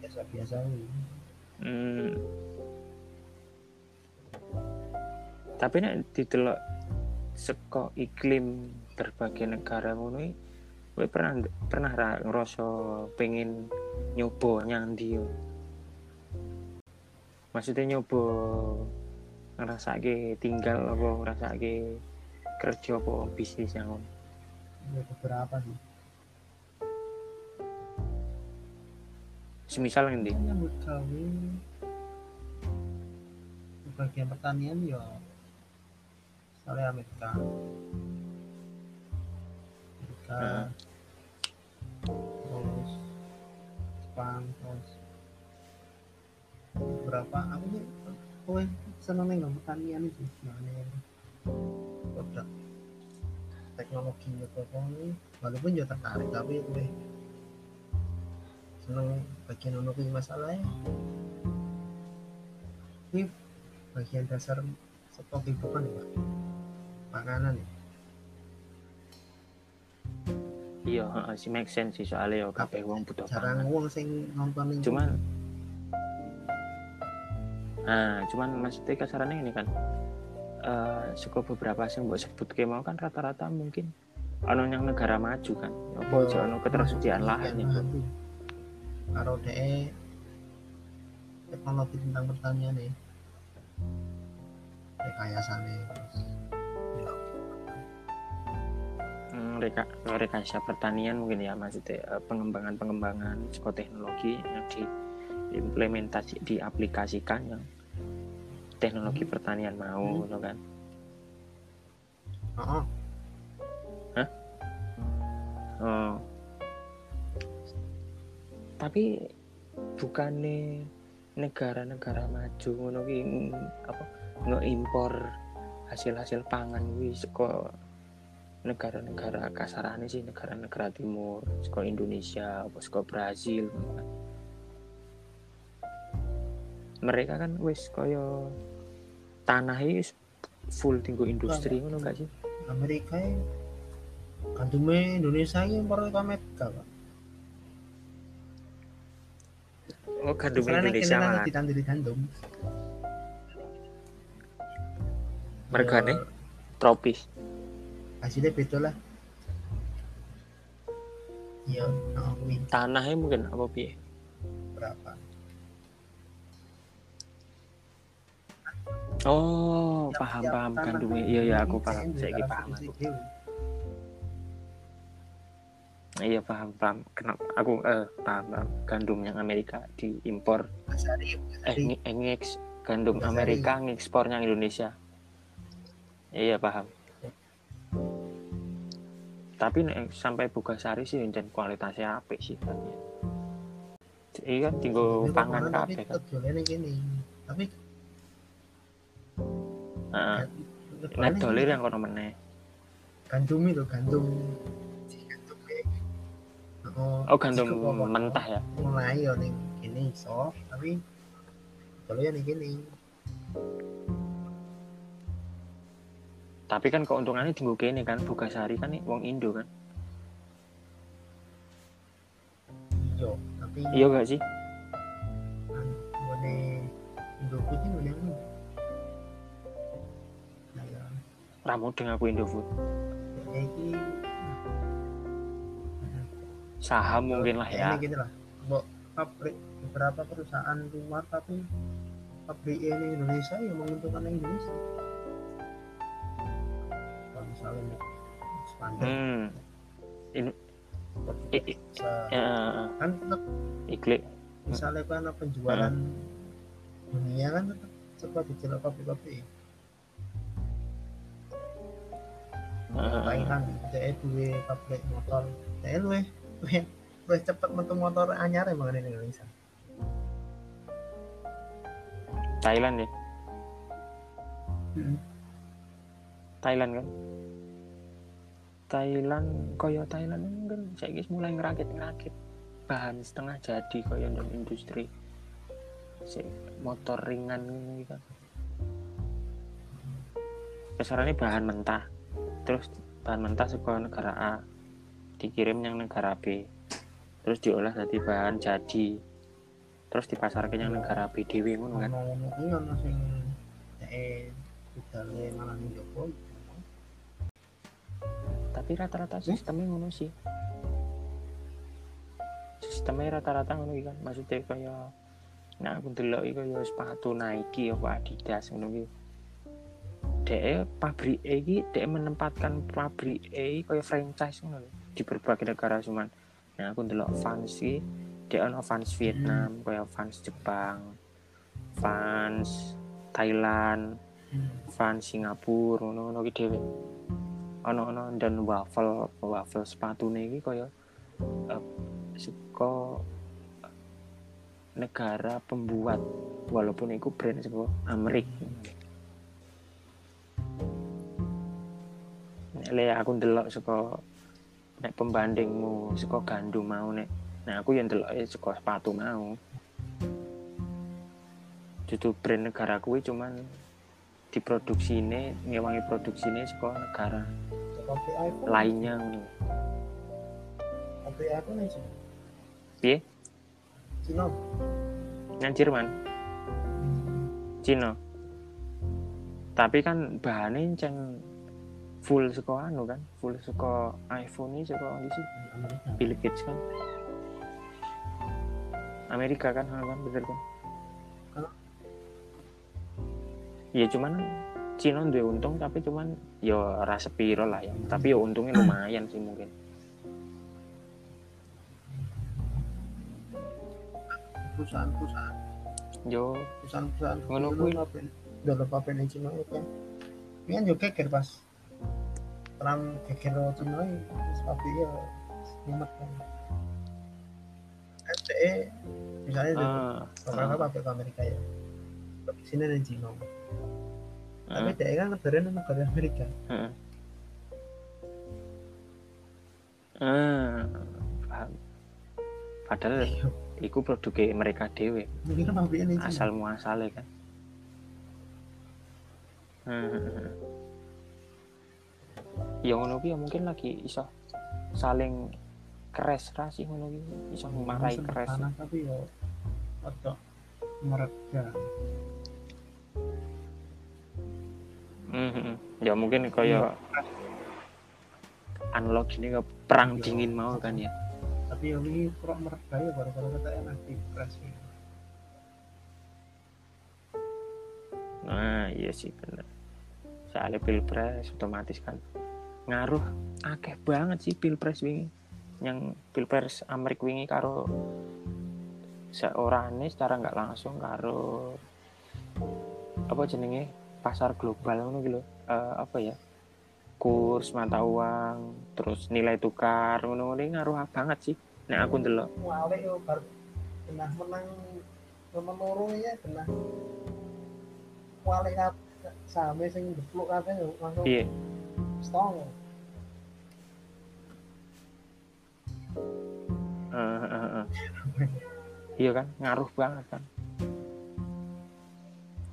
biasa biasa Hmm. Tapi nek didelok seko iklim berbagai negara ngono iki, kowe pernah pernah ra ngerasa pengen nyoba nyandi yo? Maksudnya nyoba ngerasake tinggal apa ngerasake kerja apa bisnis yang ya beberapa sih Semisal ngendi? nyambut gawe bagian pertanian ya misalnya Amerika Amerika Heeh. Jepang terus beberapa aku nih kowe seneng nih nggak pertanian itu. Sebenarnya produk teknologi gitu ini walaupun juga tertarik tapi kowe seneng bagian ono kuwi masalahnya ini bagian dasar stok kehidupan ya Pak. Makanan ya iya heeh, sih make sense sih soalnya ya kabeh wong butuh jarang wong sing nonton ini cuman nah cuman maksudnya kasarannya ini kan eh suka beberapa sing mbok sebut ke mau kan rata-rata mungkin ono yang negara maju kan apa aja ono ketersediaan lahan ya. karo DE teknologi tentang pertanian ya rekayasane terus reka rekayasa pertanian mungkin ya maksudnya eh, pengembangan-pengembangan psikoteknologi yang diimplementasi diaplikasikan yang teknologi Hmm. pertanian mau Hmm. gitu kan oh, Oh. tapi bukannya negara-negara maju ngono apa ngeimpor hasil-hasil pangan kuwi saka negara-negara kasarane sih negara-negara timur saka Indonesia apa saka Brazil kan. mereka kan wis kaya tanah wis full tinggu industri ngono gak sih? Amerika ya kandume Indonesia ini impor ke Amerika Pak. Oh Indonesia lagi ditanduri gandum. Mergane? Ya, tropis hasilnya beda lah iya nah, kuwi tanahnya mungkin apa piye berapa Oh, Tiap- paham tiap paham tanah gandumnya. ini Iya iya aku paham. Saya paham aku. Iya paham paham. Kenapa aku eh paham, paham. Gandum yang Amerika diimpor eh eh, ngeks gandum Bukan Amerika ngekspornya Indonesia. Iya paham. Tapi nek sampai buka sari sih dan kualitasnya apik sih kan. Iya kan tinggal Ini pangan kabeh kan. tapi Heeh. Nek dolir yang kono meneh. gandum itu gandum kayak oh, Oh gandum mentah ya. mulai ya gini soft tapi kalau nih gini Tapi kan keuntungannya tinggal kene kan buka sari kan nih wong Indo kan. hijau tapi Iya gak sih? kan gue Indo putih gue yang nah ya Ramudeng aku Indofood. kayak ini Saham mungkin lah ya. Ini lah Bo- pabrik beberapa perusahaan luar tapi pabrik ini Indonesia yang menguntungkan Indonesia Hmm. I- i- ya, kan tetap iklik. misalnya kan penjualan dunia kan tetap cepat pabrik-pabrik Heeh. Thailand dia duwe pabrik motor dia luwe luwe luwe cepet metu motor anyar emang di Indonesia Thailand ya. Hmm. Thailand kan. Thailand koyo Thailand kan saya mulai ngerakit-ngerakit. Bahan setengah jadi koyo dalam industri si motor ringan ini kan. Bahan mentah. Terus bahan mentah sekolah negara A dikirim yang negara B. Terus diolah jadi bahan jadi. Terus dipasarkan yang negara B ngono kan. Ono sing eh. Tapi rata-rata sistemnya ngono sih. Sistemnya rata-rata ngono iki kan. Maksudnya kaya nah aku delok iki kaya sepatu Nike apa Adidas ngono iki. DE pabrik E iki menempatkan pabrik E iki kaya franchise ngono di berbagai negara cuman. Nah aku delok Vans iki DE ono Vans Vietnam kaya Vans Jepang Vans Thailand Hmm. France Singapura ngono-ngono ki dhewe ono-ono dan waffle waffle sepatune iki kaya uh, saka negara pembuat walaupun itu brand saka Amerika nek le aku ndelok saka nek pembandingmu saka gandum mau nek nah aku yang ndelok saka sepatu mau. Dudu brand negara kuwi cuman diproduksi ini ngewangi produksi ini saka negara lainnya ngono. Kopi iPhone aja. Piye? Cina. Nang Jerman, Cina. Tapi kan bahannya ceng full saka anu kan, full saka iPhone ini saka ndi sih? Bill Gates kan. Amerika kan, kan bener kan? Ya cuman Cina duwe untung tapi cuman ya ora sepiro lah ya. Tapi ya untungnya lumayan sih mungkin. Perusahaan-perusahaan. Yo, perusahaan-perusahaan. Ngono dulu kuwi. dulu papen di Cina itu kan ini kan juga geger pas Cina ini terus tapi ya mumet kan SDE misalnya ah, beberapa ah, pabrik Amerika ya. Di sini ada Cina tapi dia kan negara negara Amerika. Ah. Ah, paham. Padahal iku produknya mereka dewe Cina asal muasalnya kan. Hmm. ya ngono ya mungkin lagi iso saling keres ra sih ngono iso marahi Masa keres tapi ya atau mereda Mhm. ya mungkin kaya analog ini ke perang Iya. dingin mau kan ya? Tapi ya ini kurang mereda ya baru-baru di press ini. Nah iya sih bener. Soalnya pilpres otomatis kan ngaruh akeh banget sih pilpres wingi. Yang pilpres Amerik wingi karo seorang secara nggak langsung karo apa jenenge pasar global ngono gitu Eh, apa ya? Kurs mata uang terus nilai tukar ngono ngono ngaruh banget sih. Nah aku ndelok. Wale yo bar pernah menang nomor loro ya pernah wale same sing depluk kabeh yo langsung iya stong. Eh, eh, eh. iya kan? Ngaruh banget kan?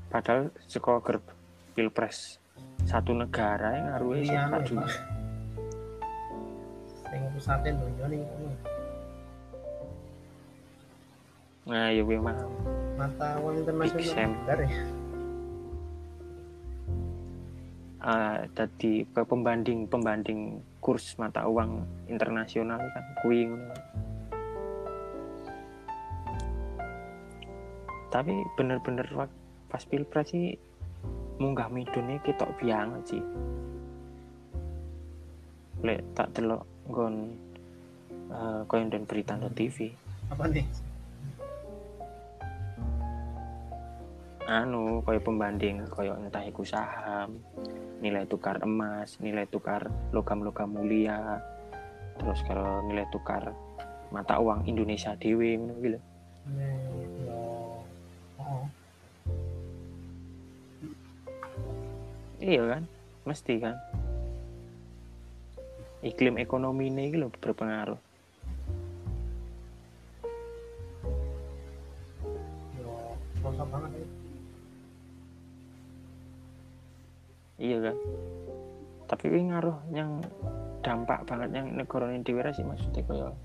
Padahal saka grup pilpres. Satu negara yang ngaruhnya ini anu saka ya dunia Pak. sing pusatnya donya ning kono nah ya memang mata uang internasional ya? Uh, tadi pe- pembanding pembanding kurs mata uang internasional kan kui ngono. tapi bener-bener pas pilpres sih munggah midone ketok banget sih lek tak delok nggon uh, koyo dan berita nang TV apa nih? Anu koyo pembanding koyo entah iku saham nilai tukar emas nilai tukar logam-logam mulia terus kalau nilai tukar mata uang Indonesia dewe ngono kuwi iya kan? Mesti kan? Iklim ekonomi ini lho berpengaruh. Rasa banget ya. Iya kan? Tapi ini ngaruh yang dampak banget yang negara ini dewe ra sih maksudnya koyo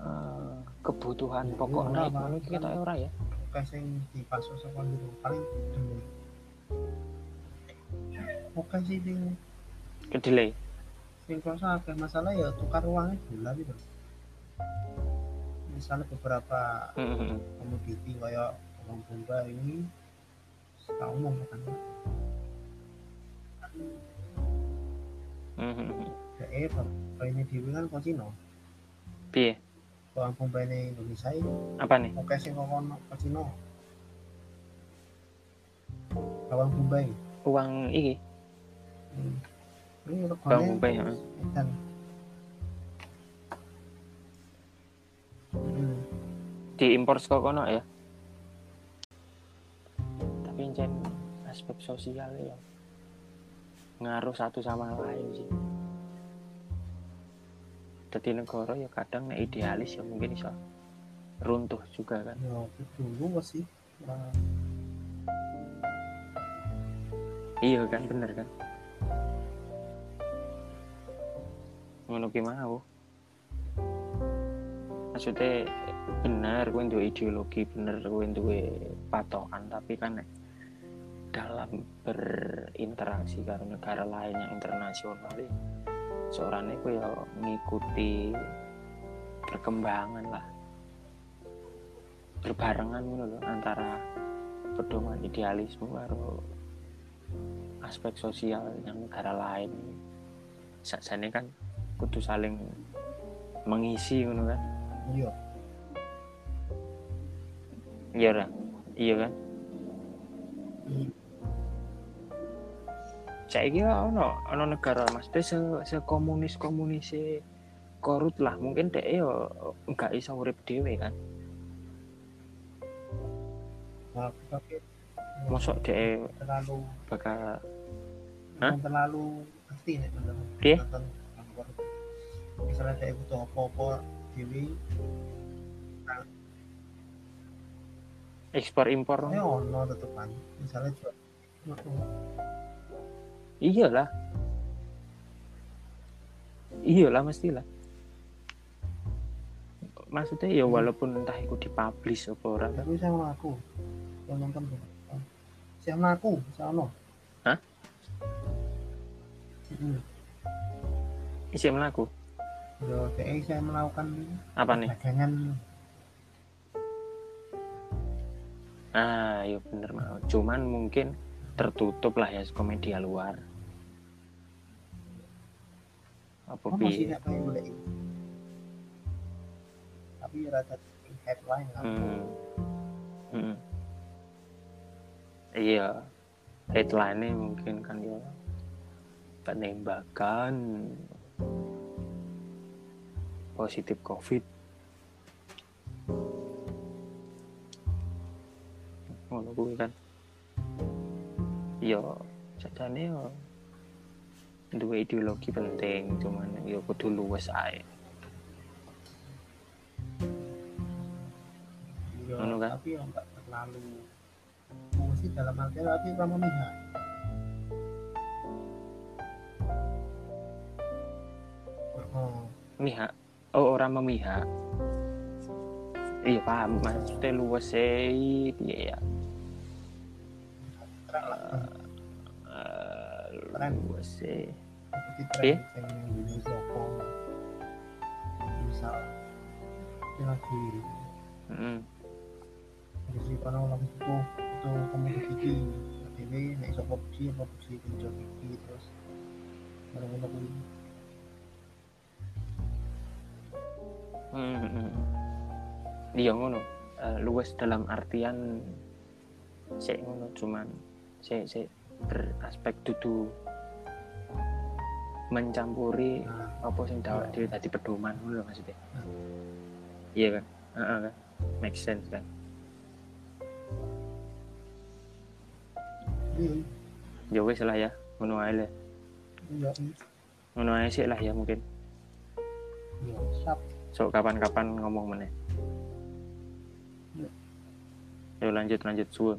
eh, kebutuhan Ya, pokok naik. kita ora ya kayak sing dipasok saka gitu paling demi oke sih sing kedelai sing kerasa akeh masalah ya tukar uangnya gula gitu. Misalnya beberapa komoditi kayak bawang bombay ini tak umum kan ya eh kalau ini dewi kan kok Cina? Piye? Bawang bombay ini Indonesia ini. Apa nih? Oke sing kono kok Cina? Bawang bombay uang iki? hmm. Ini edan hmm. diimpor saka kono ya? Tapi jen aspek sosial ya. Ngaruh satu sama lain sih. Jadi negara ya kadang nek idealis ya mungkin bisa runtuh juga kan. Ya dulu masih nah, iya kan bener kan ngono ki mau. Maksudnya bener kowe duwe ideologi bener kowe duwe patokan tapi kan dalam berinteraksi karo negara lain yang internasional seorang itu ya ngikuti perkembangan lah. Berbarengan ngono antara pedoman idealisme karo aspek sosial yang negara lain. Sakjane kan kudu saling mengisi ngono kan? Iya. Iya iya kan? Iya. Saiki ono ono negara mesti se, se komunis komunis korut lah. Mungkin dek yo nggak iso urip dhewe kan? Nah, tapi mosok dek terlalu bakal terlalu pasti nonton Piye? Misalnya kayak butuh apa-apa dewi ekspor impor. Ya ono tetepan misalnya jual iyalah. Iyalah mestilah. Maksudnya ya walaupun entah itu dipublish apa ora. Kan tapi saya melaku yang nonton saya melaku saya ono Hah? Hmm. melaku Kayak saya melakukan apa nih? Dagangan. Ah ya bener mau cuman mungkin tertutup lah ya ke media luar. Apa oh, masih boleh tapi rata headline kan hmm. Hmm. iya. Headline mungkin kan ya penembakan positif covid. Ngono kuwi kan? Yo sajane yo duwe ideologi penting cuman yo kudu luwes ae. Ya, Anu kan? tapi ya enggak terlalu mesti dalam arti tapi kamu mihak oh mihak oh orang memihak. Iya paham. Maksudnya piye ya lah. Eh, luwes e seperti Piye? tren yang dulu Joko misal dia lagi Heeh. jadi lagi nek iso PUBG apa PUBG kencok iki terus Hmm, hmm. Iya ngono. Eh, luwes dalam artian sik ngono cuman sik sik beraspek dudu mencampuri nah apa sing dawak dhewe dadi pedoman ngono lho maksudnya. Iya kan? Heeh kan. Make sense kan. iya Ya wis lah ya, ngono ae lah. iya Ngono ae sik lah ya mungkin. iya siap so kapan-kapan ngomong meneh. Yuk lanjut lanjut suwe